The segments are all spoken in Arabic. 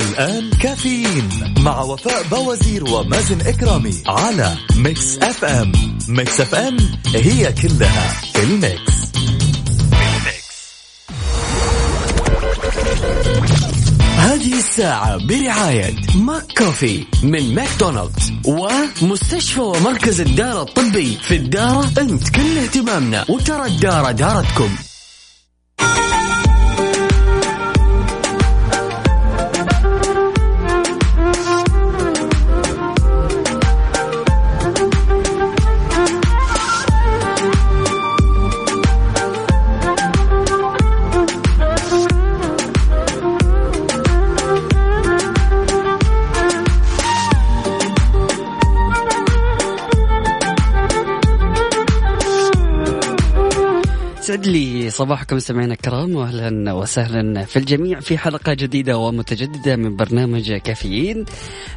الآن كافيين مع وفاء بوازير ومازن إكرامي على Mix FM. Mix FM هي كلها في ال mix. هذه الساعة برعاية McCoffee من ماكدونالدز ومستشفى ومركز الدارة الطبي في الدارة انت كل اهتمامنا وترى الدارة دارتكم. صباحكم سمعنا الكرام واهلا وسهلا في الجميع في حلقة جديدة ومتجددة من برنامج كافيين.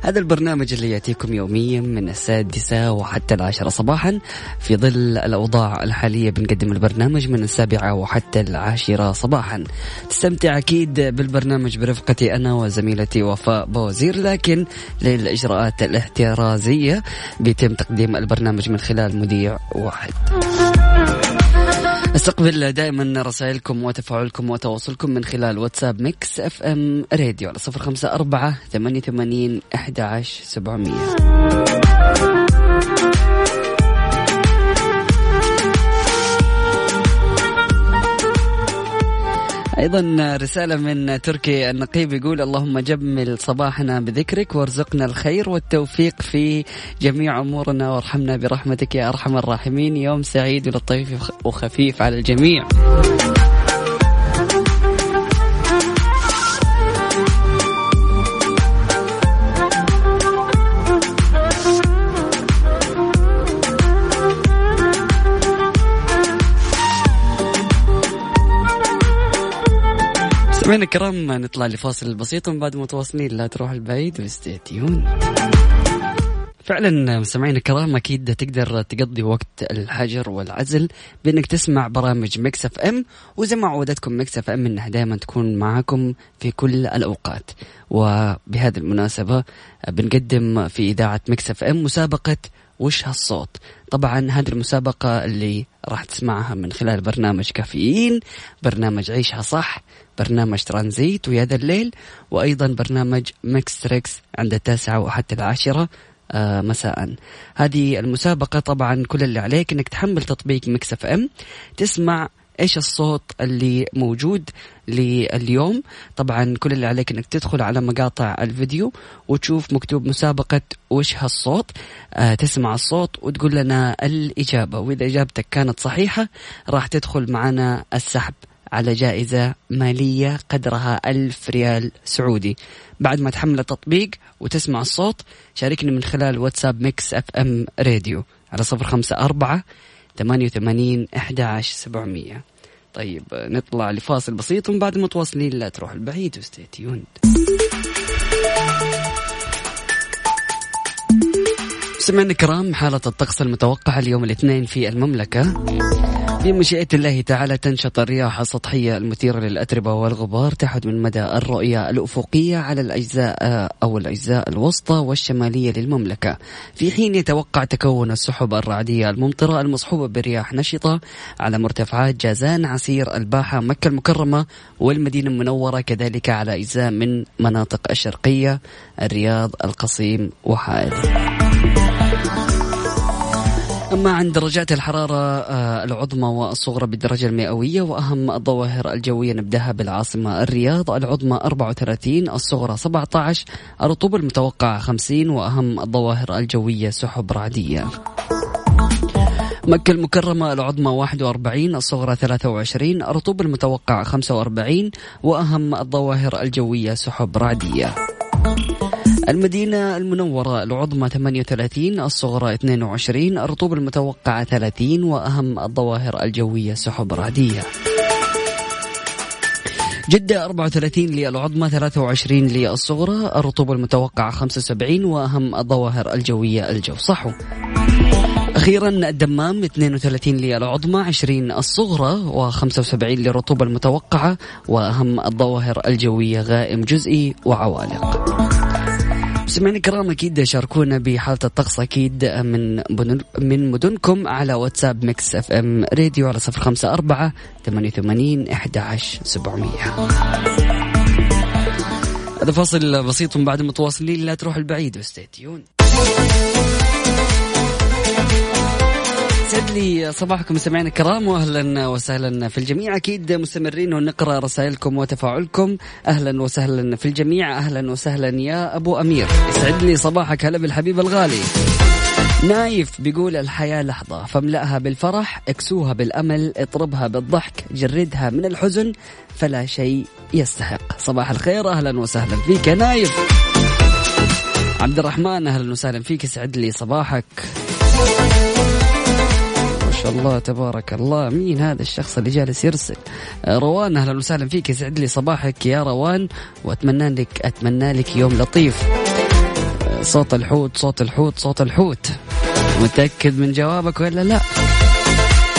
هذا البرنامج اللي يأتيكم يوميا من السادسة وحتى العاشرة صباحا في ظل الأوضاع الحالية. بنقدم البرنامج من السابعة وحتى العاشرة صباحا. تستمتع أكيد بالبرنامج برفقتي أنا وزميلتي وفاء بوزير لكن للإجراءات الاحترازية بيتم تقديم البرنامج من خلال مذيع واحد. استقبل دائما رسائلكم وتفاعلكم وتواصلكم من خلال WhatsApp Mix FM Radio على صفر خمسة أربعة ثمانية ثمانين أحد عشر سبعمية. أيضا رسالة من تركي النقيب يقول اللهم جمل صباحنا بذكرك وارزقنا الخير والتوفيق في جميع أمورنا وارحمنا برحمتك يا أرحم الراحمين. يوم سعيد ولطيف وخفيف على الجميع. مستمعينا الكرام نطلع لفاصل بسيط ومن بعد متواصلين. لا تروح البعيد و stay tuned فعلا مستمعينا الكرام أكيد تقدر تقضي وقت الحجر والعزل بأنك تسمع برامج Mix FM. وزي ما عودتكم Mix FM إنها دائما تكون معاكم في كل الأوقات. وبهذه المناسبة بنقدم في إذاعة Mix FM مسابقة وش هالصوت. طبعا هذه المسابقة اللي راح تسمعها من خلال برنامج كافيين برنامج عيشها صح برنامج ترانزيت ويا ذا الليل وأيضا برنامج Mix Tricks عند التاسعة وحتى العاشرة آه مساء. هذه المسابقة طبعا كل اللي عليك إنك تحمل تطبيق Mix FM تسمع إيش الصوت اللي موجود لليوم. طبعا كل اللي عليك إنك تدخل على مقاطع الفيديو وتشوف مكتوب مسابقة وش هالصوت. آه تسمع الصوت وتقول لنا الإجابة وإذا إجابتك كانت صحيحة راح تدخل معنا السحب. على جائزة مالية قدرها ألف ريال سعودي. بعد ما تحمل التطبيق وتسمع الصوت شاركني من خلال WhatsApp Mix FM Radio على صفر خمسة أربعة ثمانية وثمانين أحد عشر سبعمية. طيب نطلع لفاصل بسيط ومن بعد متواصلين لا تروح البعيد و stay tuned سمعنا الكرام حالة الطقس المتوقعة اليوم الاثنين في المملكة. بمشيئة الله تعالى تنشط الرياح السطحية المثيرة للأتربة والغبار تحد من مدى الرؤية الأفقية على الأجزاء أو الأجزاء الوسطى والشمالية للمملكة. في حين يتوقع تكون السحب الرعدية الممطرة المصحوبة برياح نشطة على مرتفعات جازان عسير الباحة مكة المكرمة والمدينة المنورة كذلك على أجزاء من مناطق الشرقية الرياض القصيم وحائل أما عن درجات الحرارة آه، العظمى والصغرى بالدرجة المئوية وأهم الظواهر الجوية نبدأها بالعاصمة الرياض العظمى 34 الصغرى 17 الرطوبة المتوقعة 50 وأهم الظواهر الجوية سحب رعدية. مكة المكرمة العظمى 41 الصغرى 23 الرطوبة المتوقعة 45 وأهم الظواهر الجوية سحب رعدية. المدينة المنورة العظمى 38 الصغرى 22 الرطوبة المتوقعة 30 وأهم الظواهر الجوية سحب رعدية. جدة 34 للعظمى 23 للصغرى الرطوبة المتوقعة 75 وأهم الظواهر الجوية الجو صحو. أخيرا الدمام 32 للعظمى 20 الصغرى و75 للرطوبة المتوقعة وأهم الظواهر الجوية غائم جزئي وعوالق. سمعنا الكرام أكيد شاركونا بحالة الطقس أكيد من من مدنكم على WhatsApp Mix FM Radio على صفر خمسة أربعة ثمانية وثمانين احدى عشر سبعمئه هذا فاصل بسيط بعد متواصلين لا تروح البعيد و stay tuned لي صباحكم مستمعينا الكرام واهلا وسهلا في الجميع. أكيد مستمرين ونقرأ رسائلكم وتفاعلكم. أهلا وسهلا في الجميع. أهلا وسهلا يا أبو أمير. يسعد لي صباحك هلا بالحبيب الغالي. نايف بيقول الحياة لحظة. فاملأها بالفرح اكسوها بالأمل اطربها بالضحك جردها من الحزن فلا شيء يستحق. صباح الخير أهلا وسهلا فيك يا نايف. عبد الرحمن أهلا وسهلا فيك. يسعد لي صباحك. شاء الله. تبارك الله. مين هذا الشخص اللي جالس يرسل؟ آه، روان أهلا وسهلا فيك. يسعد لي صباحك يا روان وأتمنى لك أتمنى لك يوم لطيف. آه، صوت الحوت صوت الحوت صوت الحوت. متأكد من جوابك ولا لا؟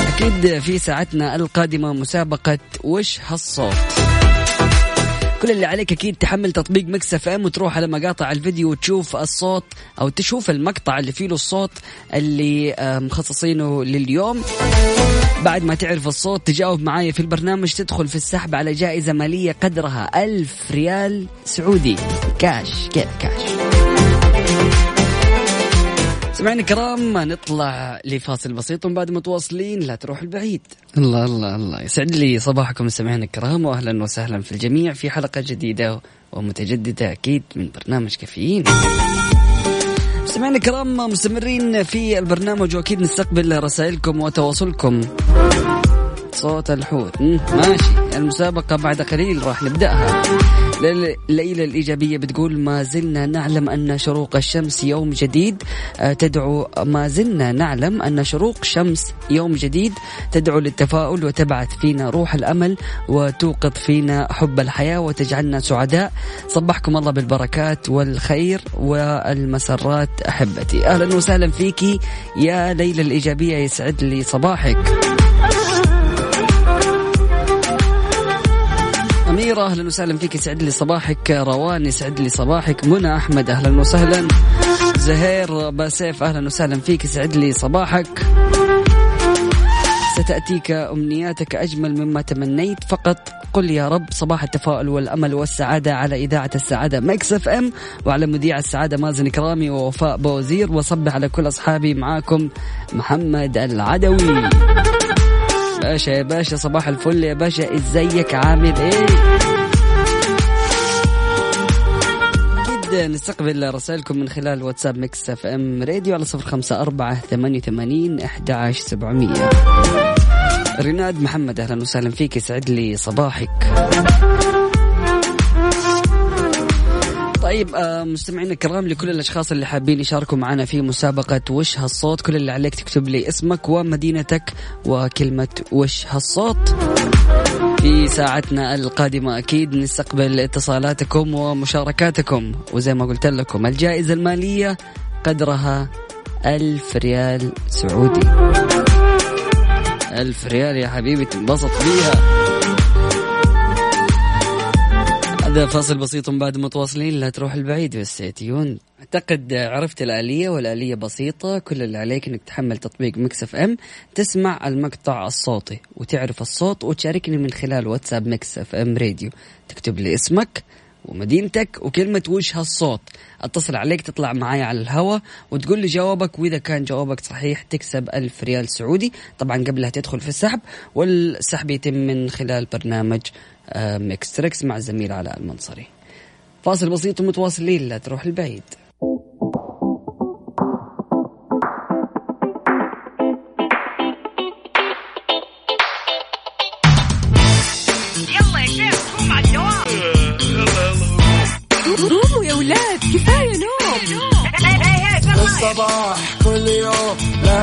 أكيد في ساعتنا القادمة مسابقة وش هالصوت؟ كل اللي عليك أكيد تحمل تطبيق Mix FM وتروح على مقاطع الفيديو وتشوف الصوت أو تشوف المقطع اللي فيه له الصوت اللي مخصصينه لليوم. بعد ما تعرف الصوت تجاوب معايا في البرنامج تدخل في السحب على جائزة مالية قدرها ألف ريال سعودي. كاش كذا كاش سمعنا الكرام نطلع لفاصل بسيط وبعد متواصلين لا تروح البعيد. الله الله الله. يسعد لي صباحكم سمعنا الكرام واهلا وسهلا في الجميع. في حلقة جديدة ومتجددة أكيد من برنامج كافيين. سمعنا الكرام مستمرين في البرنامج وأكيد نستقبل رسائلكم وتواصلكم. صوت الحوت. ماشي. المسابقة بعد قليل راح نبدأها. ليلى الإيجابية بتقول ما زلنا نعلم أن شروق الشمس يوم جديد. آه، تدعو ما زلنا نعلم أن شروق شمس يوم جديد تدعو للتفاؤل وتبعث فينا روح الأمل وتوقظ فينا حب الحياة وتجعلنا سعداء. صبحكم الله بالبركات والخير والمسرات أحبتي. أهلا وسهلا فيكي يا ليلى الإيجابية يسعد لي صباحك. أميرة أهلا وسهلا فيك يسعد لي صباحك. روان يسعد لي صباحك. منى أحمد أهلا وسهلا. زهير باسيف أهلا وسهلا فيك يسعد لي صباحك. ستأتيك أمنياتك أجمل مما تمنيت. فقط قل يا رب صباح التفاؤل والأمل والسعادة على إذاعة السعادة Mix FM. وعلى مذيع السعادة مازن كرامي ووفاء بوزير. وصبح على كل أصحابي معاكم محمد العدوي. باشا يا باشا صباح الفل يا باشا ازيك عامل إيه؟ نستقبل رسائلكم من خلال واتساب Mix FM Radio على صفر خمسة أربعة ثمانية وثمانين أحد سبعمية. ريناد محمد أهلا وسهلا فيك يسعد لي صباحك. طيب آه، مستمعينا الكرام لكل الأشخاص اللي حابين يشاركوا معنا في مسابقة وش هالصوت كل اللي عليك تكتب لي اسمك ومدينتك وكلمة وش هالصوت. في ساعتنا القادمة أكيد نستقبل اتصالاتكم ومشاركاتكم وزي ما قلت لكم الجائزة المالية قدرها ألف ريال سعودي. ألف ريال يا حبيبي تنبسط فيها. هذا فاصل بسيط بعد متواصلين لا تروح البعيد و stay tuned أعتقد عرفت الآلية والآلية بسيطة كل اللي عليك إنك تحمل تطبيق Mix FM تسمع المقطع الصوتي وتعرف الصوت وتشاركني من خلال واتساب Mix FM Radio. تكتب لي اسمك ومدينتك وكلمة وش هالصوت؟ اتصل عليك تطلع معاي على الهواء وتقول لي جوابك وإذا كان جوابك صحيح تكسب ألف ريال سعودي. طبعا قبلها تدخل في السحب والسحب يتم من خلال برنامج Mix Tricks مع الزميل علاء المنصري. فاصل بسيط ومتواصلين لا تروح البعيد.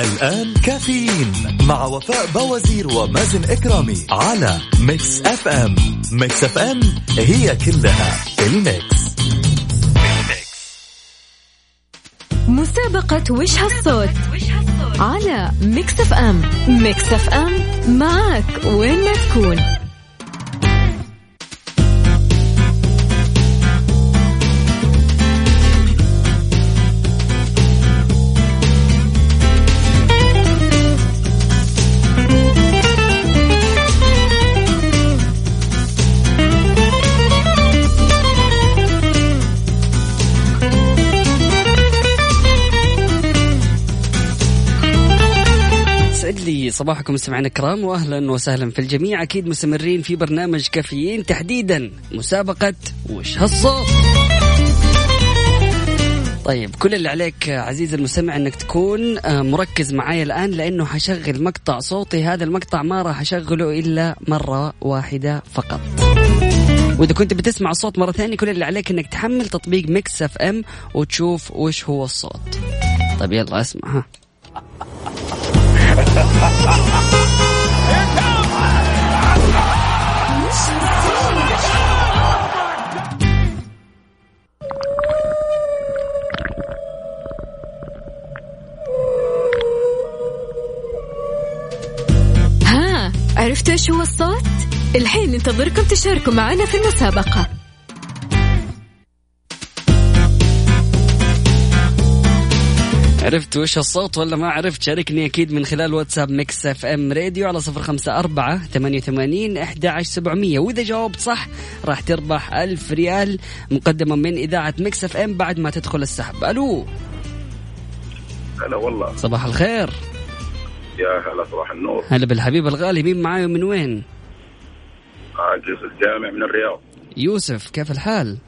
الآن كافيين مع وفاء بوازير ومازن إكرامي على Mix FM Mix FM هي كلها ال Mix. مسابقة وش هالصوت على Mix FM Mix FM معك وين ما تكون. صباحكم مستمعينا الكرام واهلا وسهلا في الجميع. أكيد مستمرين في برنامج كافيين تحديدا مسابقة وش هالصوت؟ طيب كل اللي عليك عزيزي المستمع إنك تكون آه، مركز معايا الآن لأنه حشغل مقطع صوتي. هذا المقطع ما راح أشغله إلا مرة واحدة فقط. وإذا كنت بتسمع الصوت مرة ثانية كل اللي عليك إنك تحمل تطبيق Mix FM وتشوف وش هو الصوت. طيب يلا اسمع ها. ها عرفتوا إيش هو الصوت؟ الحين ننتظركم تشاركوا معنا في المسابقة عرفت وش الصوت ولا ما عرفت؟ شاركني أكيد من خلال واتساب Mix FM Radio على صفر خمسة أربعة ثمانية وثمانين أحد عشر سبعمية. وإذا جاوبت صح راح تربح ألف ريال مقدمة من إذاعة Mix FM بعد ما تدخل السحب. ألو. هلا والله. صباح الخير. يا هلا صباح النور. هلا بالحبيب الغالي مين معاي ومن وين؟ عاجز الجامع من الرياض. يوسف كيف الحال؟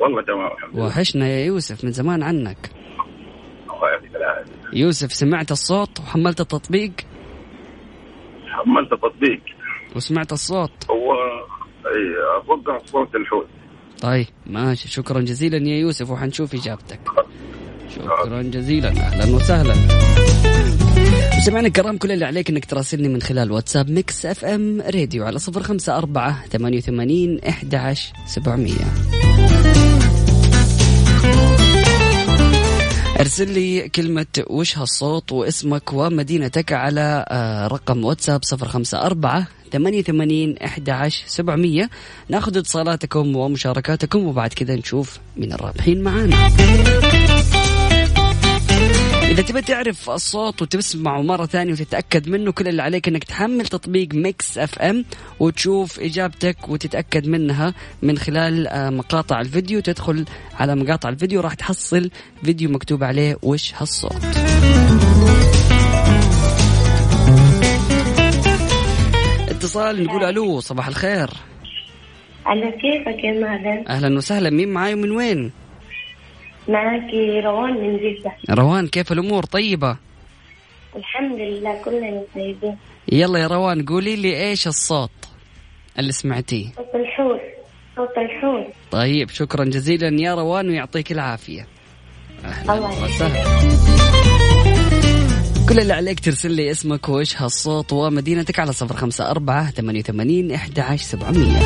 والله تمام الحمد لله. وحشنا يا يوسف من زمان عنك. الله يعطيك العافية. يوسف سمعت الصوت وحملت التطبيق؟ حملت تطبيق وسمعت الصوت؟ هو إي أتوقع صوت الحوت. طيب ماشي. شكرا جزيلا يا يوسف وحنشوف إجابتك. شكرا جزيلا. أهلا وسهلا. مستمعينا الكرام كل اللي عليك إنك تراسلني من خلال واتساب Mix FM Radio على صفر خمسة أربعة ثمانية وثمانين إحدى عشر سبعمية. ارسل لي كلمة وش هالصوت واسمك ومدينتك على آه، رقم واتساب صفر خمسة أربعة ثمانية وثمانين إحدى عشر سبعمية. ناخذ اتصالاتكم ومشاركاتكم وبعد كذا نشوف من الرابحين معانا. إذا تبي تعرف الصوت وتسمعه مرة ثانية وتتأكد منه كل اللي عليك إنك تحمل تطبيق Mix FM وتشوف إجابتك وتتأكد منها من خلال آه، مقاطع الفيديو. تدخل على مقاطع الفيديو راح تحصل فيديو مكتوب عليه وش هالصوت. اتصال نقول ألو صباح الخير. على كيفك يا مازن أهلا وسهلا. مين معاي ومن وين؟ معك روان من جدة. روان كيف الأمور؟ طيبة؟ الحمد لله كلنا طيبين. يلا يا روان قولي لي إيش الصوت اللي سمعتيه؟ صوت الحوت صوت الحوت. طيب شكرا جزيلا يا روان ويعطيك العافية. أهلا وسهلا. كل اللي عليك ترسل لي اسمك وإيش هالصوت ومدينتك على صفر خمسة أربعة ثمانية وثمانين إحدى عشر سبعمية.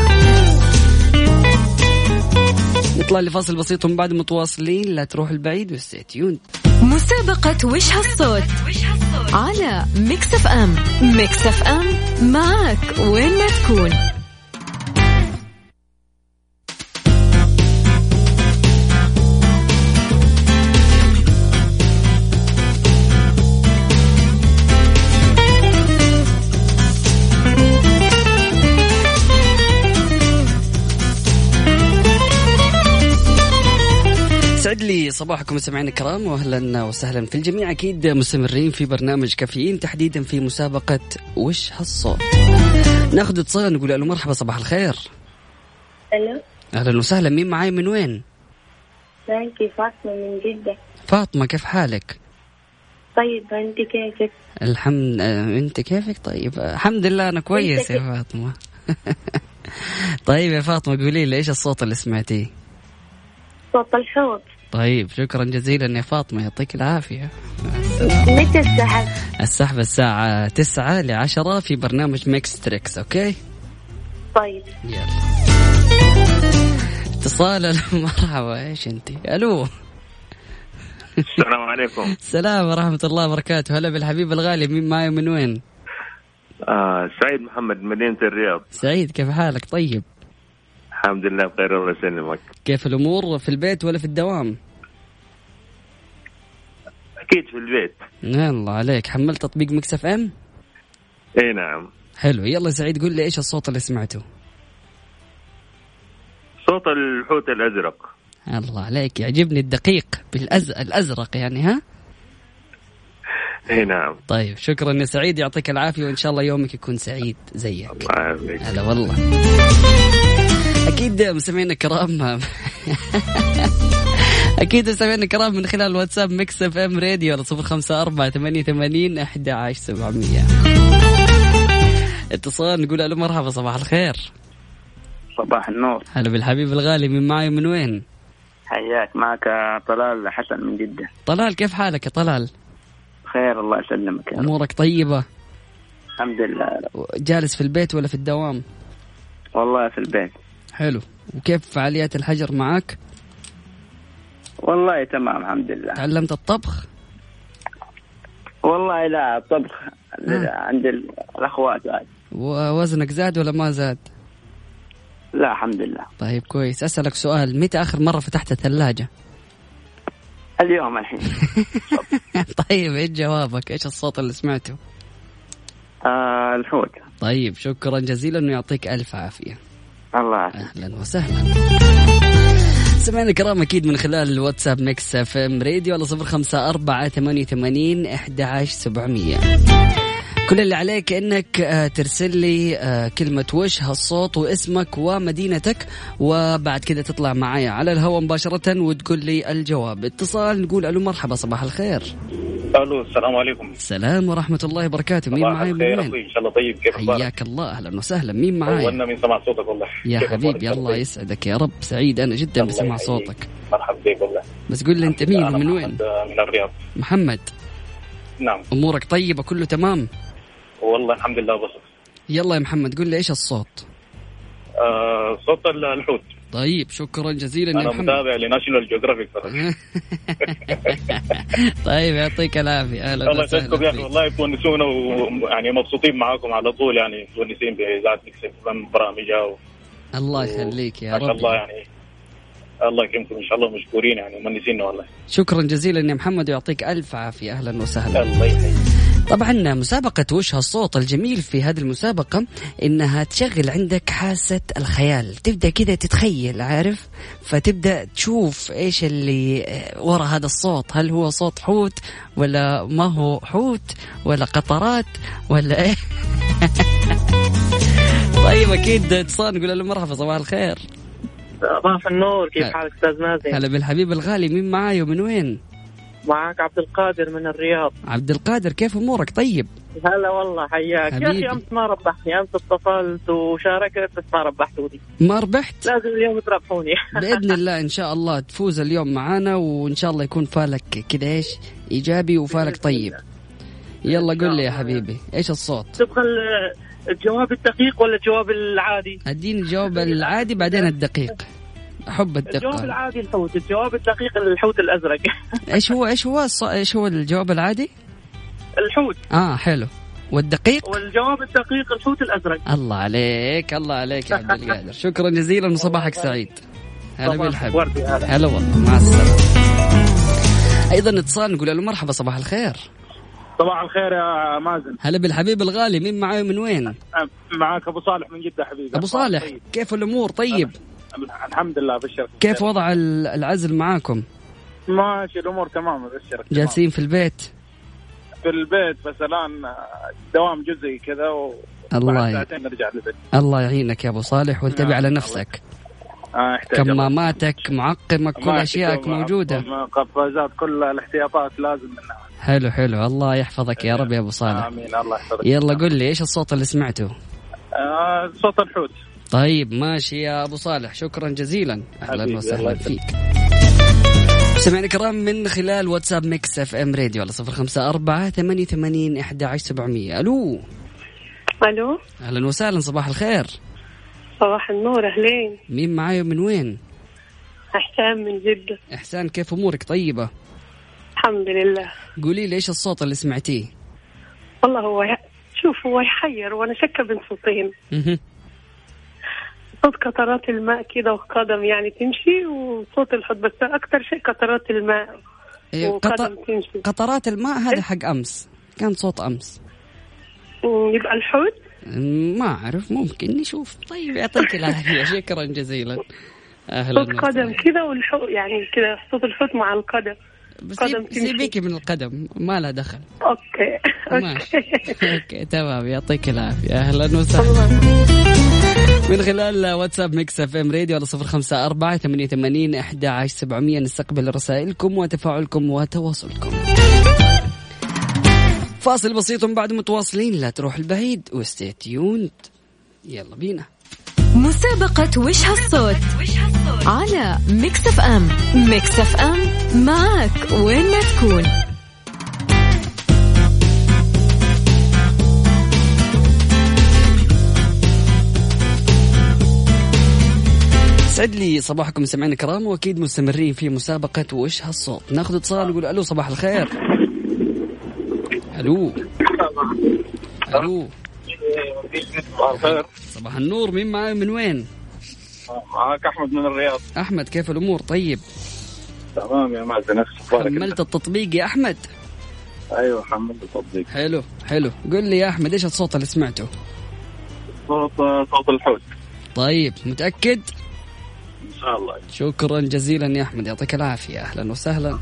نطلع لفاصل بسيط ومن بعد متواصلين. لا تروح البعيد و stay tuned مسابقة وش هالصوت على Mix FM. Mix FM معك وين ما تكون. صباحكم مستمعينا الكرام واهلا وسهلا في الجميع. أكيد مستمرين في برنامج كافيين تحديدا في مسابقة وش هالصوت؟ ناخذ اتصال نقول له مرحبا صباح الخير. ألو. أهلا وسهلا مين معاي من وين؟ معك فاطمة من جدة. فاطمة كيف حالك؟ طيب أنت كيفك؟ الحمد آه، أنت كيفك؟ طيب آه، الحمد لله أنا كويس يا فاطمة. طيب يا فاطمة قولي لي إيش الصوت اللي سمعتيه؟ صوت الحوض. طيب شكرا جزيلا يا فاطمة يعطيك العافية متى السحب؟ السحب الساعة 9 ل 10 في برنامج Mix Tricks okay؟ طيب يلا اتصال مرحبا إيش أنت؟ ألو السلام عليكم السلام ورحمة الله وبركاته هلا بالحبيب الغالي مين معي من وين؟ آه سعيد محمد مدينة الرياض سعيد كيف حالك طيب؟ الحمد لله بخير الله يسلمك. كيف الأمور؟ في البيت ولا في الدوام؟ أكيد في البيت. الله عليك. حملت تطبيق Mix FM؟ إي نعم. حلو. يلا سعيد قول لي إيش الصوت اللي سمعته؟ صوت الحوت الأزرق. الله عليك. يعجبني الدقيق بالأز... الأزرق يعني ها؟ إي نعم. طيب شكرا يا سعيد. يعطيك العافية وإن شاء الله يومك يكون سعيد زيك. الله يعافيك هلا والله. أكيد مستمعينا الكرام أكيد مستمعينا الكرام من خلال واتساب Mix FM Radio على صفر خمسة أربعة ثمانية ثمانين أحد عشر سبعمية اتصال نقول ألو مرحبا صباح الخير صباح النور هلا بالحبيب الغالي من معي من وين؟ حياك معك طلال حسن من جدة طلال كيف حالك يا طلال؟ خير الله يسلمك. أمورك طيبة؟ الحمد لله جالس في البيت ولا في الدوام؟ والله في البيت حلو وكيف فعاليات الحجر معك؟ والله تمام الحمد لله تعلمت الطبخ؟ والله لا الطبخ آه. عند ال- الأخوات عاد. ووزنك زاد ولا ما زاد؟ لا الحمد لله طيب كويس أسألك سؤال متى آخر مرة فتحت الثلاجة؟ اليوم الحين طيب إيش جوابك؟ إيش الصوت اللي سمعته؟ آه الحوت طيب شكرا جزيلا ويعطيك ألف عافية الله أهلا وسهلا. سمعنا الكرام أكيد من خلال الواتساب Mix FM Radio على صفر خمسة أربعة ثمانية ثمانين أحد عشر سبعمية. كل اللي عليك إنك آه، ترسل لي آه، كلمة وش هالصوت واسمك ومدينتك وبعد كذا تطلع معي على الهواء مباشرة وتقول لي الجواب. اتصال نقول ألو مرحبا صباح الخير. ألو السلام عليكم. السلام ورحمة الله وبركاته. مين معي من وين؟ إن شاء الله طيب. كيف؟ حياك الله أهلا وسهلا. مين معاي؟ اولنا من سمع صوتك والله. يا حبيبي؟ الله يسعدك يا رب. سعيد أنا جدا بسمع. صوتك. مرحبا بك والله. بس قول لي أنت مين ومن وين؟ محمد من الرياض. محمد. نعم. أمورك طيبة كله تمام؟ والله الحمد لله بسط يلا يا محمد قول لي إيش الصوت؟ آه صوت الحوت. طيب شكرا جزيلا يا أنا محمد. متابع ل National Geographic طيب يعطيك العافية. أهلا الله يسعدكم يا وسهلا أخي. والله تونسونا ويعني مبسوطين معاكم على طول يعني متونسين باذاعه مكسب برامجها و... الله يخليك يا ما شاء الله رب يعني. الله يكرمكم إن شاء الله مشكورين يعني مؤنسين والله. شكرا جزيلا يا محمد ويعطيك ألف عافية. أهلا وسهلا. الله يحييك. طبعا مسابقة وش هالصوت الجميل في هذه المسابقة إنها تشغل عندك حاسة الخيال. تبدأ كذا تتخيل عارف؟ فتبدأ تشوف إيش اللي ورا هذا الصوت. هل هو صوت حوت ولا ما هو حوت ولا قطرات ولا إيه؟ طيب أكيد اتصال نقول له مرحبا صباح الخير. صباح النور كيف. حالك أستاذ مازن؟ هلا بالحبيب الغالي مين معاي ومن وين؟ معك عبد القادر من الرياض. عبد القادر كيف أمورك؟ طيب. هلا والله حياك. يا. أخي أمس ما ربحني أمس اتصلت وشاركت بس ما ربحتوني. ما ربحت؟ لازم اليوم تربحوني. بإذن الله إن شاء الله تفوز اليوم معانا وإن شاء الله يكون فالك كذا إيش؟ إيجابي وفالك طيب. يلا قل لي يا حبيبي إيش الصوت؟ تبغى ال- الجواب الدقيق ولا الجواب العادي؟ أديني الجواب العادي بعدين الدقيق. احب الجواب الدقة. العادي الحوت الجواب الدقيق الحوت الأزرق. إيش هو إيش هو الص- إيش هو الجواب العادي؟ الحوت. آه حلو. والدقيق؟ والجواب الدقيق الحوت الأزرق. الله عليك الله عليك يا عبد القادر. شكرا جزيلا وصباحك سعيد. هلا بالحب. هلا. والله مع السلامة. أيضا اتصال نقول له مرحبا صباح الخير. صباح الخير يا مازن. هلا بالحبيب الغالي مين معاي من وين؟ معك أبو صالح من جدة حبيبي. أبو صالح كيف الأمور؟ طيب. الحمد لله بالشرف كيف وضع ال- العزل معاكم؟ ماشي الأمور تمام ابشرك جالسين في البيت؟ في البيت بس الآن دوام جزئي كذا و الله ي- ساعتين نرجع للبيت. الله يعينك يا أبو صالح وانتبه نعم، على الله. نفسك. آه. كماماتك معقمك كل أشيائك موجودة. قفازات كل الاحتياطات لازم منها. حلو حلو. الله يحفظك يا رب يا أبو صالح. آمين الله يحفظك. يلا قل لي إيش الصوت اللي سمعته؟ آه صوت الحوت. طيب ماشي يا أبو صالح. شكرا جزيلا. أهلا وسهلا فيك. سمعنا الكرام من خلال واتساب Mix FM Radio على صفر خمسة أربعة ثمانية ثمانين إحدى عشر سبعمية. ألو. ألو. أهلا وسهلا صباح الخير. صباح النور أهلين. مين معاي ومن وين؟ إحسان من جدة. إحسان كيف أمورك؟ طيبة. الحمد لله. قولي لي إيش الصوت اللي سمعتيه؟ والله هو ي... شوف هو يحير وأنا شاكه بين صوتين. صوت قطرات الماء كده وقدم يعني تمشي وصوت الحوت بس أكتر شيء قطرات الماء إيه، وقدم تمشي. قطرات الماء هذا حق أمس. كان صوت مم، يبقى الحوت ما أعرف ممكن نشوف. طيب يعطيك العافية. شكرا جزيلا. أهلا صوت قدم كده والحوت يعني كده صوت الحوت مع القدم. بس قدم. سيبيكي من القدم ما لها دخل. أوكي ماشي أوكي. تمام يعطيك العافية. أهلا وسهلا. من خلال واتساب Mix FM Radio على صفر خمسة أربعة ثمانية ثمانين أحد عشر سبعمية نستقبل رسائلكم وتفاعلكم وتواصلكم. فاصل بسيط ومن بعد متواصلين لا تروح البعيد و stay tuned يلا بينا. مسابقة وش هالصوت؟ على Mix FM. Mix FM معك وين ما تكون. سعد لي صباحكم سمعنا الكرام واكيد مستمرين في مسابقة وش هالصوت. ناخذ اتصال نقول ألو صباح الخير. ألو. ألو. صباح النور مين معاي من وين؟ معك أحمد من الرياض. أحمد كيف الأمور؟ طيب؟ تمام يا مازن حملت التطبيق يا أحمد؟ أيوه حملت التطبيق. حلو حلو. قل لي يا أحمد إيش الصوت اللي سمعته؟ صوت صوت الحوت. طيب متأكد؟ إن شاء الله. شكرا جزيلا يا أحمد يعطيك العافية. أهلا وسهلا.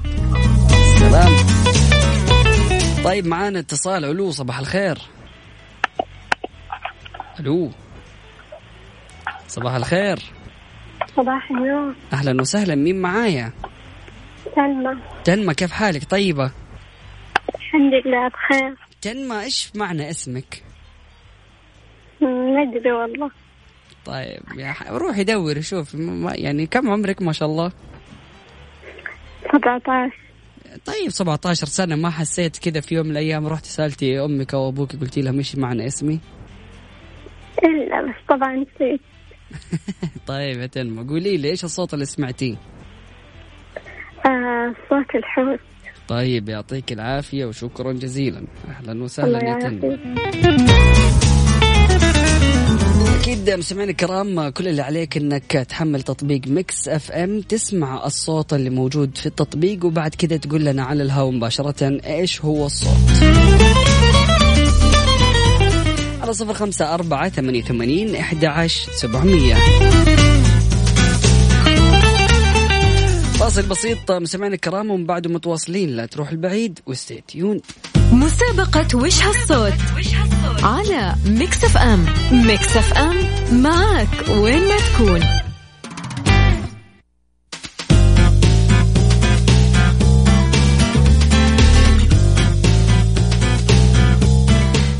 سلام. طيب معانا اتصال. ألو صباح الخير. ألو. صباح الخير. صباح النور. أهلا وسهلا. مين معايا؟ سلمى تنمى كيف حالك؟ طيبة؟ الحمد لله بخير. تنمى إيش معنى اسمك؟ ما ادري والله. طيب يا ح... روحي دوري شوف يعني كم عمرك؟ ما شاء الله. 17 طيب 17 سنة. ما حسيت كذا في يوم من الأيام رحت سألتي أمك أو أبوك قلتي لهم إيش معنى اسمي؟ إلا بس طبعا نسيت. طيب يا تنمى قولي لي إيش الصوت اللي سمعتيه؟ آه صوت الحوت. طيب يعطيك العافية وشكرا جزيلا. أهلا وسهلا يا تنمى أكيد مستمعينا الكرام كل اللي عليك أنك تحمل تطبيق Mix FM تسمع الصوت اللي موجود في التطبيق وبعد كده تقول لنا على الهواء مباشرة إيش هو الصوت. على صفر خمسة أربعة ثمانية ثمانين إحدى عشر سبعمية. فاصل بسيط مستمعينا الكرام ومن بعده متواصلين. لا تروح البعيد و stay tuned مسابقة وش هالصوت؟ على Mix FM. Mix FM معك وين ما تكون.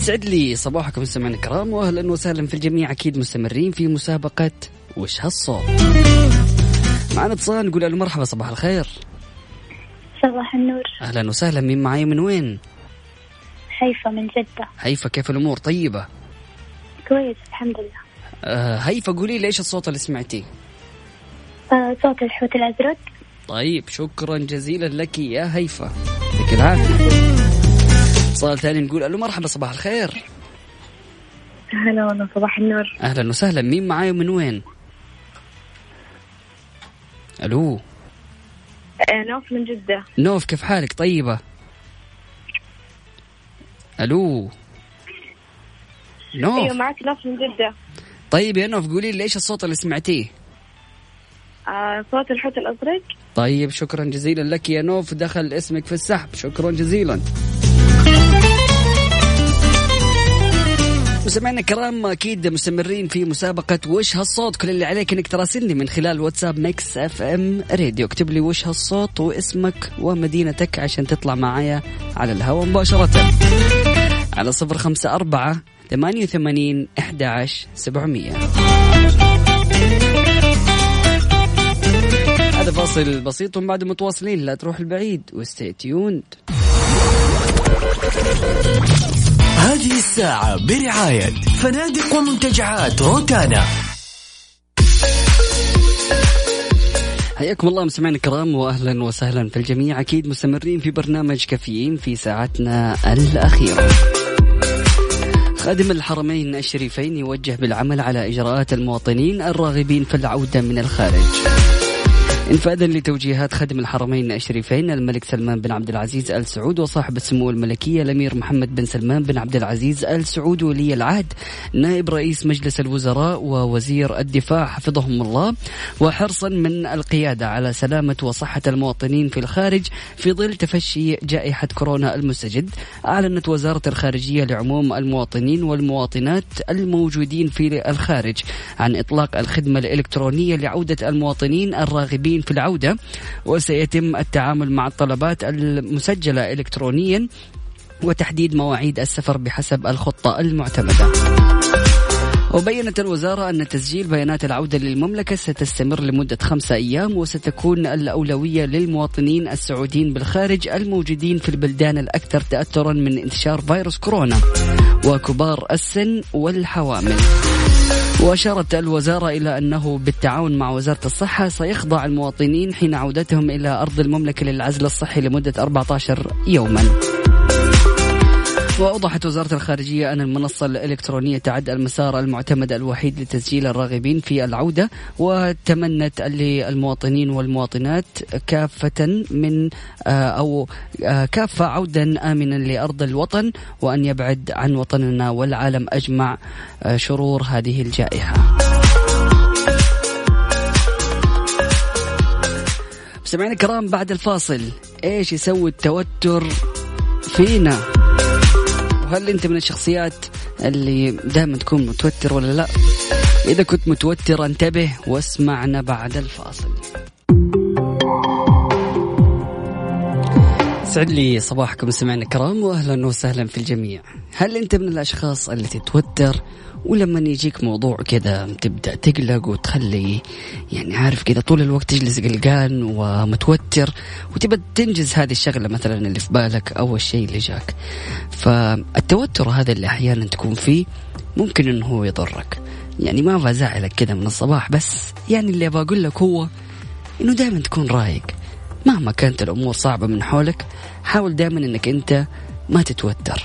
سعد لي صباحكم مستمعينا الكرام واهلا وسهلا في الجميع. أكيد مستمرين في مسابقة وش هالصوت؟ معنا اتصال نقول له مرحبا صباح الخير. صباح النور. أهلا وسهلا. مين معاي من وين؟ حيفا من جدة. هيفا كيف الأمور؟ طيبة؟ كويس الحمد لله. آه هيفا قولي لي إيش الصوت اللي سمعتيه؟ آه صوت الحوت الأزرق. طيب شكرا جزيلا لك يا هيفا يعطيك العافية. اتصال ثاني نقول ألو مرحبا صباح الخير. هلا والله صباح النور. أهلا وسهلا. مين معاي ومن وين؟ ألو. آه نوف من جدة. نوف كيف حالك؟ طيبة؟ ألو. نوف. معك نوف من جدة. طيب يا نوف قولي لي إيش الصوت اللي سمعتيه؟ آه صوت الحوت الأزرق. طيب شكرا جزيلا لك يا نوف. دخل اسمك في السحب. شكرا جزيلا. مستمعينا الكرام أكيد مستمرين في مسابقة وش هالصوت؟ كل اللي عليك إنك تراسلني من خلال واتساب Mix FM Radio. اكتب لي وش هالصوت واسمك ومدينتك عشان تطلع معايا على الهواء مباشرة. على صفر خمسة أربعة ثمانية وثمانين أحد عشر سبعمية. هذا فاصل بسيط ومن بعد متواصلين. لا تروح البعيد وستي تيوند هذه الساعة برعاية فنادق ومنتجعات روتانا حياكم الله مستمعينا الكرام واهلا وسهلا في الجميع أكيد مستمرين في برنامج كافيين في ساعتنا الأخيرة. خادم الحرمين الشريفين يوجه بالعمل على إجراءات المواطنين الراغبين في العودة من الخارج. انفاذا لتوجيهات خدم الحرمين الشريفين الملك سلمان بن عبد العزيز آل سعود وصاحب السمو الملكية الأمير محمد بن سلمان بن عبد العزيز آل سعود ولي العهد نائب رئيس مجلس الوزراء ووزير الدفاع حفظهم الله. وحرصا من القيادة على سلامة وصحة المواطنين في الخارج في ظل تفشي جائحة كورونا المستجد. أعلنت وزارة الخارجية لعموم المواطنين والمواطنات الموجودين في الخارج عن إطلاق الخدمة الإلكترونية لعودة المواطنين الراغبين في العودة وسيتم التعامل مع الطلبات المسجلة إلكترونيا وتحديد مواعيد السفر بحسب الخطة المعتمدة. وبينت الوزارة أن تسجيل بيانات العودة للمملكة ستستمر لمدة خمسة أيام وستكون الأولوية للمواطنين السعوديين بالخارج الموجودين في البلدان الأكثر تأثرا من انتشار فيروس كورونا وكبار السن والحوامل. وأشارت الوزارة إلى أنه بالتعاون مع وزارة الصحة سيخضع المواطنين حين عودتهم إلى أرض المملكة للعزل الصحي لمدة 14 يوما. وأوضحت وزارة الخارجية أن المنصة الإلكترونية تعد المسار المعتمد الوحيد لتسجيل الراغبين في العودة وتمنت للمواطنين والمواطنات كافة من أو كافة عودا آمنا لأرض الوطن وأن يبعد عن وطننا والعالم أجمع شرور هذه الجائحة. مستمعينا الكرام بعد الفاصل إيش يسوي التوتر فينا؟ وهل أنت من الشخصيات اللي دائما تكون متوتر ولا لا؟ إذا كنت متوتر انتبه واسمعنا بعد الفاصل. سعد لي صباحكم سمعنا الكرام واهلا وسهلا في الجميع. هل أنت من الأشخاص اللي تتوتر ولما يجيك موضوع كذا تبدأ تقلق وتخلي يعني عارف كذا طول الوقت تجلس قلقان ومتوتر وتبى تنجز هذه الشغلة مثلا اللي في بالك أو الشيء اللي جاك. فالتوتر هذا اللي أحيانا تكون فيه ممكن إنه هو يضرك. يعني ما بزعلك كذا من الصباح بس يعني اللي بقول لك هو إنه دائما تكون رايق. مهما كانت الأمور صعبة من حولك حاول دائما إنك أنت ما تتوتر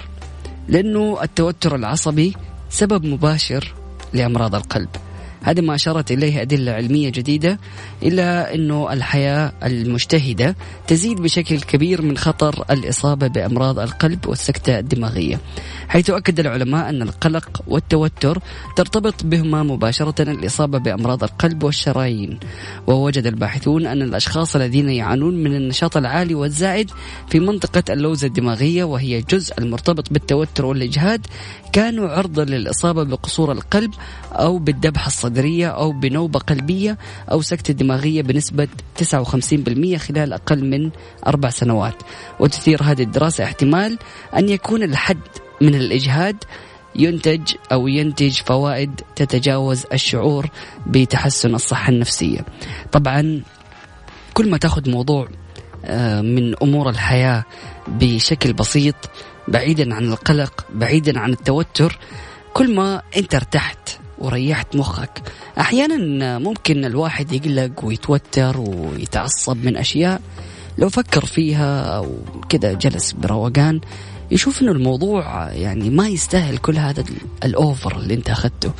لأنه التوتر العصبي سبب مباشر لأمراض القلب. هذا ما أشارت إليه أدلة علمية جديدة إلا أنه الحياة المجتهدة تزيد بشكل كبير من خطر الإصابة بأمراض القلب والسكتة الدماغية حيث أكد العلماء أن القلق والتوتر ترتبط بهما مباشرة الإصابة بأمراض القلب والشرايين ووجد الباحثون أن الأشخاص الذين يعانون من النشاط العالي والزائد في منطقة اللوزة الدماغية وهي جزء المرتبط بالتوتر والإجهاد كانوا عرضة للإصابة بقصور القلب أو بالذبحة الصدرية أو بنوبة قلبية أو سكتة دماغية بنسبة 59% خلال أقل من أربع سنوات. وتثير هذه الدراسة احتمال أن يكون الحد من الإجهاد ينتج أو ينتج فوائد تتجاوز الشعور بتحسن الصحة النفسية. طبعا كل ما تأخذ موضوع من أمور الحياة بشكل بسيط بعيدا عن القلق بعيدا عن التوتر. كل ما أنت ارتحت وريحت مخك أحيانا ممكن الواحد يقلق ويتوتر ويتعصب من أشياء لو فكر فيها أو كذا جلس بروقان يشوف إنه الموضوع يعني ما يستاهل كل هذا الأوفر اللي أنت أخذته.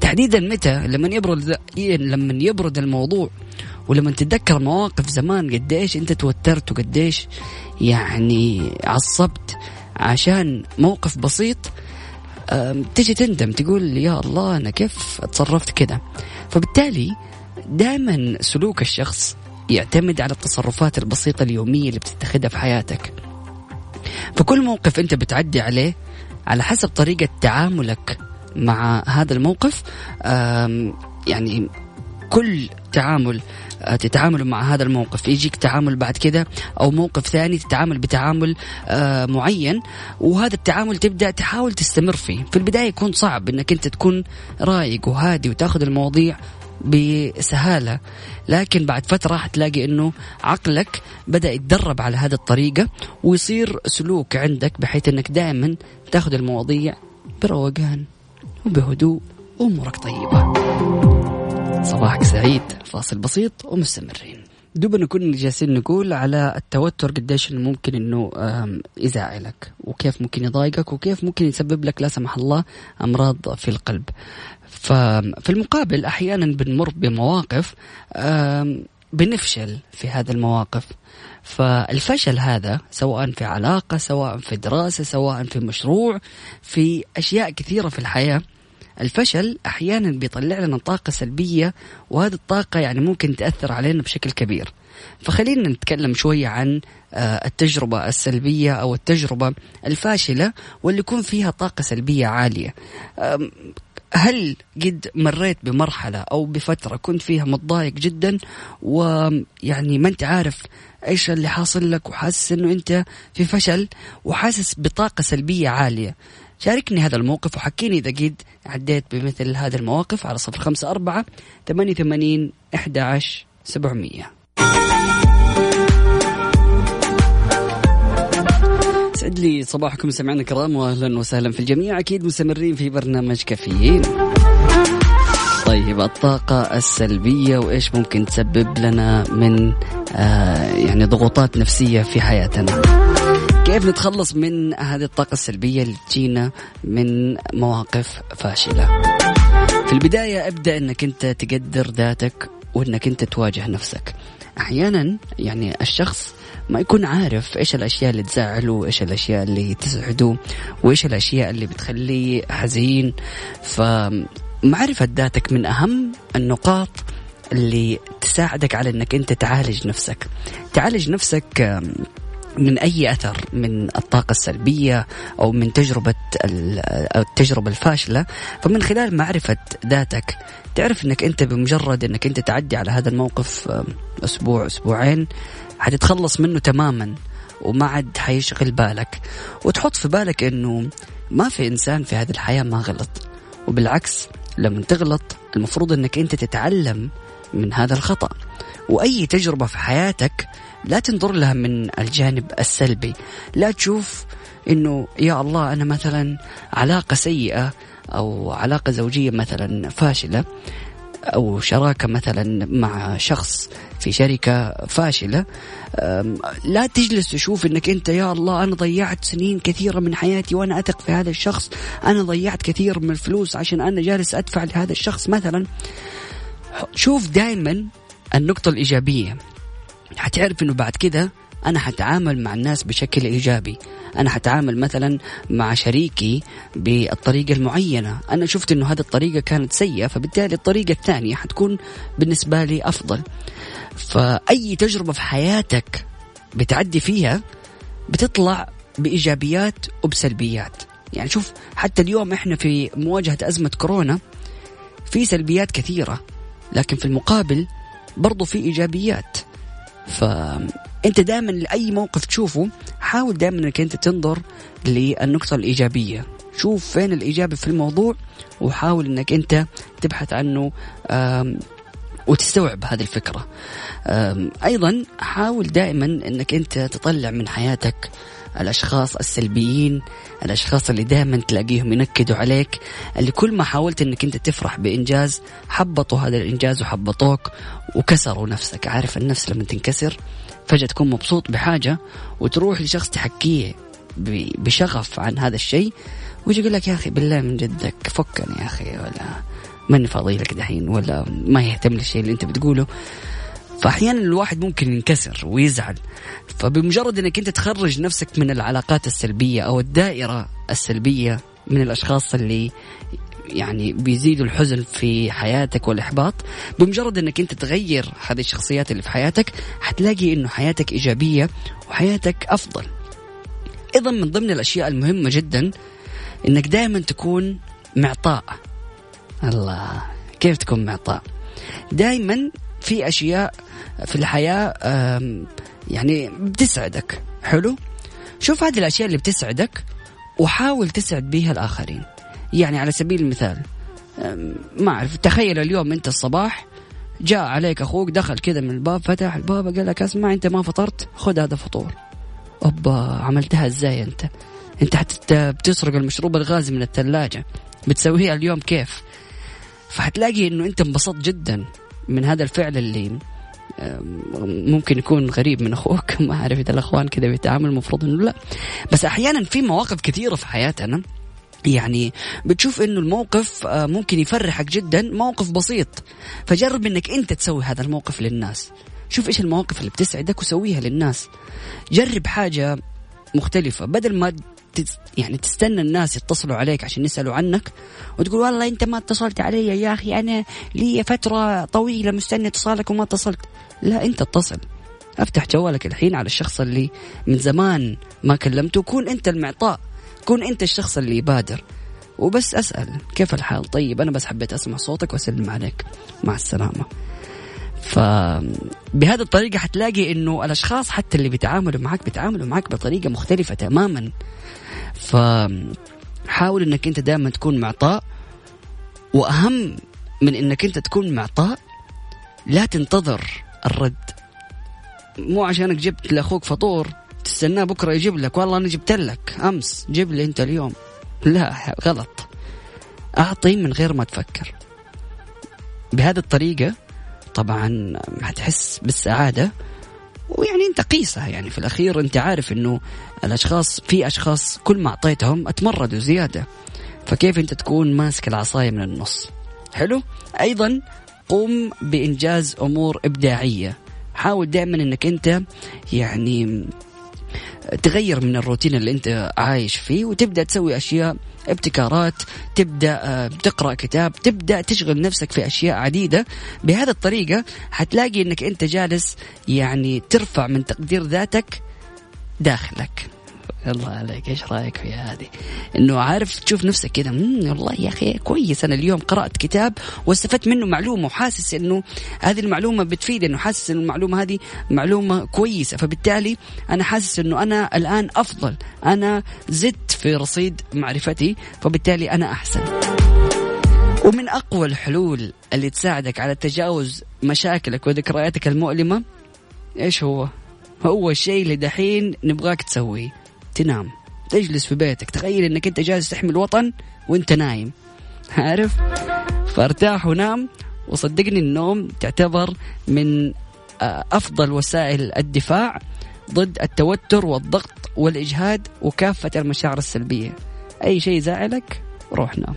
تحديدا متى؟ لما يبرد لما يبرد الموضوع. ولما تتذكر مواقف زمان قديش أنت توترت وقديش يعني عصبت. عشان موقف بسيط تجي تندم تقول يا الله أنا كيف تصرفت كذا فبالتالي دائما سلوك الشخص يعتمد على التصرفات البسيطة اليومية اللي بتتخذها في حياتك. فكل موقف أنت بتعدي عليه على حسب طريقة تعاملك مع هذا الموقف يعني كل تعامل تتعامل مع هذا الموقف. يجيك تعامل بعد كذا أو موقف ثاني تتعامل بتعامل آه، معين وهذا التعامل تبدأ تحاول تستمر فيه. في البداية يكون صعب إنك أنت تكون رايق وهادي وتأخذ المواضيع بسهالة لكن بعد فترة حتلاقي إنه عقلك بدأ يتدرب على هذه الطريقة ويصير سلوك عندك بحيث إنك دائما تأخذ المواضيع بروقان وبهدوء وأمورك طيبة. صباحك سعيد فاصل بسيط ومستمرين. دوبنا كنا جالسين نقول على التوتر قديش إنه ممكن انه يزعلك وكيف ممكن يضايقك وكيف ممكن يسبب لك لا سمح الله أمراض في القلب. ففي المقابل أحيانا بنمر بمواقف بنفشل في هذه المواقف. فالفشل هذا سواء في علاقة سواء في دراسة سواء في مشروع في أشياء كثيرة في الحياة الفشل أحيانا بيطلع لنا طاقة سلبية وهذه الطاقة يعني ممكن تأثر علينا بشكل كبير. فخلينا نتكلم شوية عن آه، التجربة السلبية أو التجربة الفاشلة واللي يكون فيها طاقة سلبية عالية. هل قد مريت بمرحلة أو بفترة كنت فيها متضايق جدا؟ ويعني ما أنت عارف إيش اللي حاصل لك وحاسس أنه أنت في فشل وحاسس بطاقة سلبية عالية. شاركني هذا الموقف وحكيني إذا قد عديت بمثل هذه المواقف على صفر خمسة أربعة ثمانية ثمانين أحد عشر سبعمية. سعد لي صباحكم سمعنا الكرام واهلا وسهلا في الجميع. أكيد مستمرين في برنامج كافيين. طيب الطاقة السلبية وإيش ممكن تسبب لنا من آه يعني ضغوطات نفسية في حياتنا؟ كيف نتخلص من هذه الطاقة السلبية اللي تجينا من مواقف فاشلة؟ في البداية ابدأ إنك أنت تقدر ذاتك وإنك أنت تواجه نفسك. أحيانا يعني الشخص ما يكون عارف إيش الأشياء اللي تزعله وايش الأشياء اللي تسعده وإيش الأشياء اللي بتخليه حزين. فمعرفة ذاتك من أهم النقاط اللي تساعدك على إنك أنت تعالج نفسك. تعالج نفسك من أي أثر؟ من الطاقة السلبية أو من تجربة التجربة الفاشلة؟ فمن خلال معرفة ذاتك تعرف إنك أنت بمجرد إنك أنت تعدي على هذا الموقف أسبوع أسبوعين حتتخلص منه تماما وما عاد حيشغل بالك. وتحط في بالك إنه ما في إنسان في هذه الحياة ما غلط. وبالعكس لما تغلط المفروض إنك أنت تتعلم من هذا الخطأ. وأي تجربة في حياتك لا تنظر لها من الجانب السلبي. لا تشوف إنه يا الله أنا مثلا علاقة سيئة أو علاقة زوجية مثلا فاشلة أو شراكة مثلا مع شخص في شركة فاشلة. لا تجلس تشوف إنك أنت يا الله أنا ضيعت سنين كثيرة من حياتي وأنا أثق في هذا الشخص. أنا ضيعت كثير من الفلوس عشان أنا جالس أدفع لهذا الشخص مثلا. شوف دائما النقطة الإيجابية. حتعرف إنه بعد كده أنا حتعامل مع الناس بشكل إيجابي. أنا حتعامل مثلا مع شريكي بالطريقة المعينة. أنا شفت إنه هذه الطريقة كانت سيئة فبالتالي الطريقة الثانية حتكون بالنسبة لي أفضل. فأي تجربة في حياتك بتعدي فيها بتطلع بإيجابيات وبسلبيات. يعني شوف حتى اليوم إحنا في مواجهة أزمة كورونا في سلبيات كثيرة. لكن في المقابل برضو في إيجابيات. فانت دائما لأي موقف تشوفه حاول دائما إنك أنت تنظر للنقطة الإيجابية. شوف فين الإيجابي في الموضوع وحاول إنك أنت تبحث عنه وتستوعب هذه الفكرة. أيضا حاول دائما إنك أنت تطلع من حياتك الأشخاص السلبيين الأشخاص اللي دائما تلاقيهم ينكدوا عليك اللي كل ما حاولت إنك أنت تفرح بإنجاز حبطوا هذا الإنجاز وحبطوك وكسروا نفسك. عارف النفس لما تنكسر فجأة تكون مبسوط بحاجة وتروح لشخص تحكيه بشغف عن هذا الشيء ويجي يقول لك يا أخي بالله من جدك فكني يا أخي ولا ماني فاضي لك دحين ولا ما يهتم للشيء اللي أنت بتقوله. فأحيانا الواحد ممكن ينكسر ويزعل. فبمجرد إنك أنت تخرج نفسك من العلاقات السلبية أو الدائرة السلبية من الأشخاص اللي يعني بيزيدوا الحزن في حياتك والإحباط بمجرد أنك أنت تغير هذه الشخصيات اللي في حياتك حتلاقي أنه حياتك إيجابية وحياتك أفضل. أيضا من ضمن الأشياء المهمة جدا أنك دائما تكون معطاء. الله كيف تكون معطاء؟ دائما في أشياء في الحياة يعني بتسعدك. حلو؟ شوف هذه الأشياء اللي بتسعدك وحاول تسعد بها الآخرين. يعني على سبيل المثال ما أعرف تخيل اليوم أنت الصباح جاء عليك أخوك دخل كذا من الباب فتح الباب قال لك اسمع أنت ما فطرت خذ هذا فطور. أوبا عملتها إزاي أنت؟ أنت حتى بتسرق المشروب الغازي من الثلاجة بتسويها اليوم كيف؟ فحتلاقي أنه أنت انبسطت جدا. من هذا الفعل اللي ممكن يكون غريب من أخوك ما أعرف إذا الأخوان كذا بيتعامل المفروض إنه لا. بس أحيانا في مواقف كثيرة في حياتنا يعني بتشوف إنه الموقف آه، ممكن يفرحك جدا موقف بسيط. فجرب إنك أنت تسوي هذا الموقف للناس. شوف إيش المواقف اللي بتسعدك وسويها للناس. جرب حاجة مختلفة. بدل ما يعني تستنى الناس يتصلوا عليك عشان يسألوا عنك وتقول والله أنت ما اتصلت علي يا أخي أنا لي فترة طويلة مستني اتصالك وما اتصلت. لا أنت اتصل. أفتح جوالك الحين على الشخص اللي من زمان ما كلمته. كون أنت المعطاء كون أنت الشخص اللي يبادر. وبس أسأل كيف الحال؟ طيب أنا بس حبيت أسمع صوتك وأسلم عليك. مع السلامة. فبهذه الطريقة حتلاقي إنه الأشخاص حتى اللي بيتعاملوا معك بيتعاملوا معك بطريقة مختلفة تماما. فحاول إنك أنت دائما تكون معطاء. وأهم من إنك أنت تكون معطاء لا تنتظر الرد. مو عشانك جبت لأخوك فطور تستناه بكرة يجيب لك. والله أنا جبت لك. أمس جيب لي أنت اليوم. لا غلط. أعطي من غير ما تفكر. بهذه الطريقة طبعا حتحس بالسعادة ويعني أنت قيسها يعني في الأخير. أنت عارف إنه الأشخاص في أشخاص كل ما أعطيتهم أتمردوا زيادة. فكيف أنت تكون ماسك العصاية من النص؟ حلو؟ أيضا قم بإنجاز أمور إبداعية. حاول دائما إنك أنت يعني تغير من الروتين اللي أنت عايش فيه وتبدأ تسوي أشياء ابتكارات تبدأ آه، تقرأ كتاب تبدأ تشغل نفسك في أشياء عديدة. بهذه الطريقة حتلاقي إنك أنت جالس يعني ترفع من تقدير ذاتك داخلك. الله عليك إيش رأيك في هذه؟ إنه عارف تشوف نفسك كذا والله يا أخي كويس. أنا اليوم قرأت كتاب واستفدت منه معلومة وحاسس إنه هذه المعلومة بتفيد إنه حاسس إنه المعلومة هذه معلومة كويسة. فبالتالي أنا حاسس إنه أنا الآن أفضل. أنا زدت في رصيد معرفتي فبالتالي أنا أحسن. ومن أقوى الحلول اللي تساعدك على تجاوز مشاكلك وذكرياتك المؤلمة إيش هو؟ هو الشيء اللي دحين نبغاك تسويه. تنام. تجلس في بيتك. تخيل إنك أنت جالس تحمي الوطن وأنت نايم. عارف؟ فارتاح ونام. وصدقني النوم تعتبر من آه، أفضل وسائل الدفاع ضد التوتر والضغط والإجهاد وكافة المشاعر السلبية. أي شيء زعلك روح نام.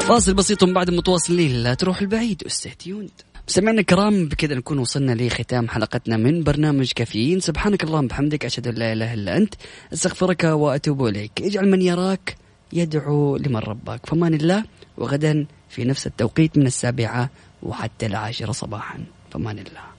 فاصل بسيط بعد متواصلين. لا تروح البعيد. استهتيوند مستمعينا الكرام بكذا نكون وصلنا لختام حلقتنا من برنامج كافيين. سبحانك اللهم بحمدك أشهد أن لا إله إلا أنت أستغفرك وأتوب إليك. اجعل من يراك يدعو لمن ربك فمان الله وغدا في نفس التوقيت من السابعة وحتى العاشرة صباحا. فمان الله.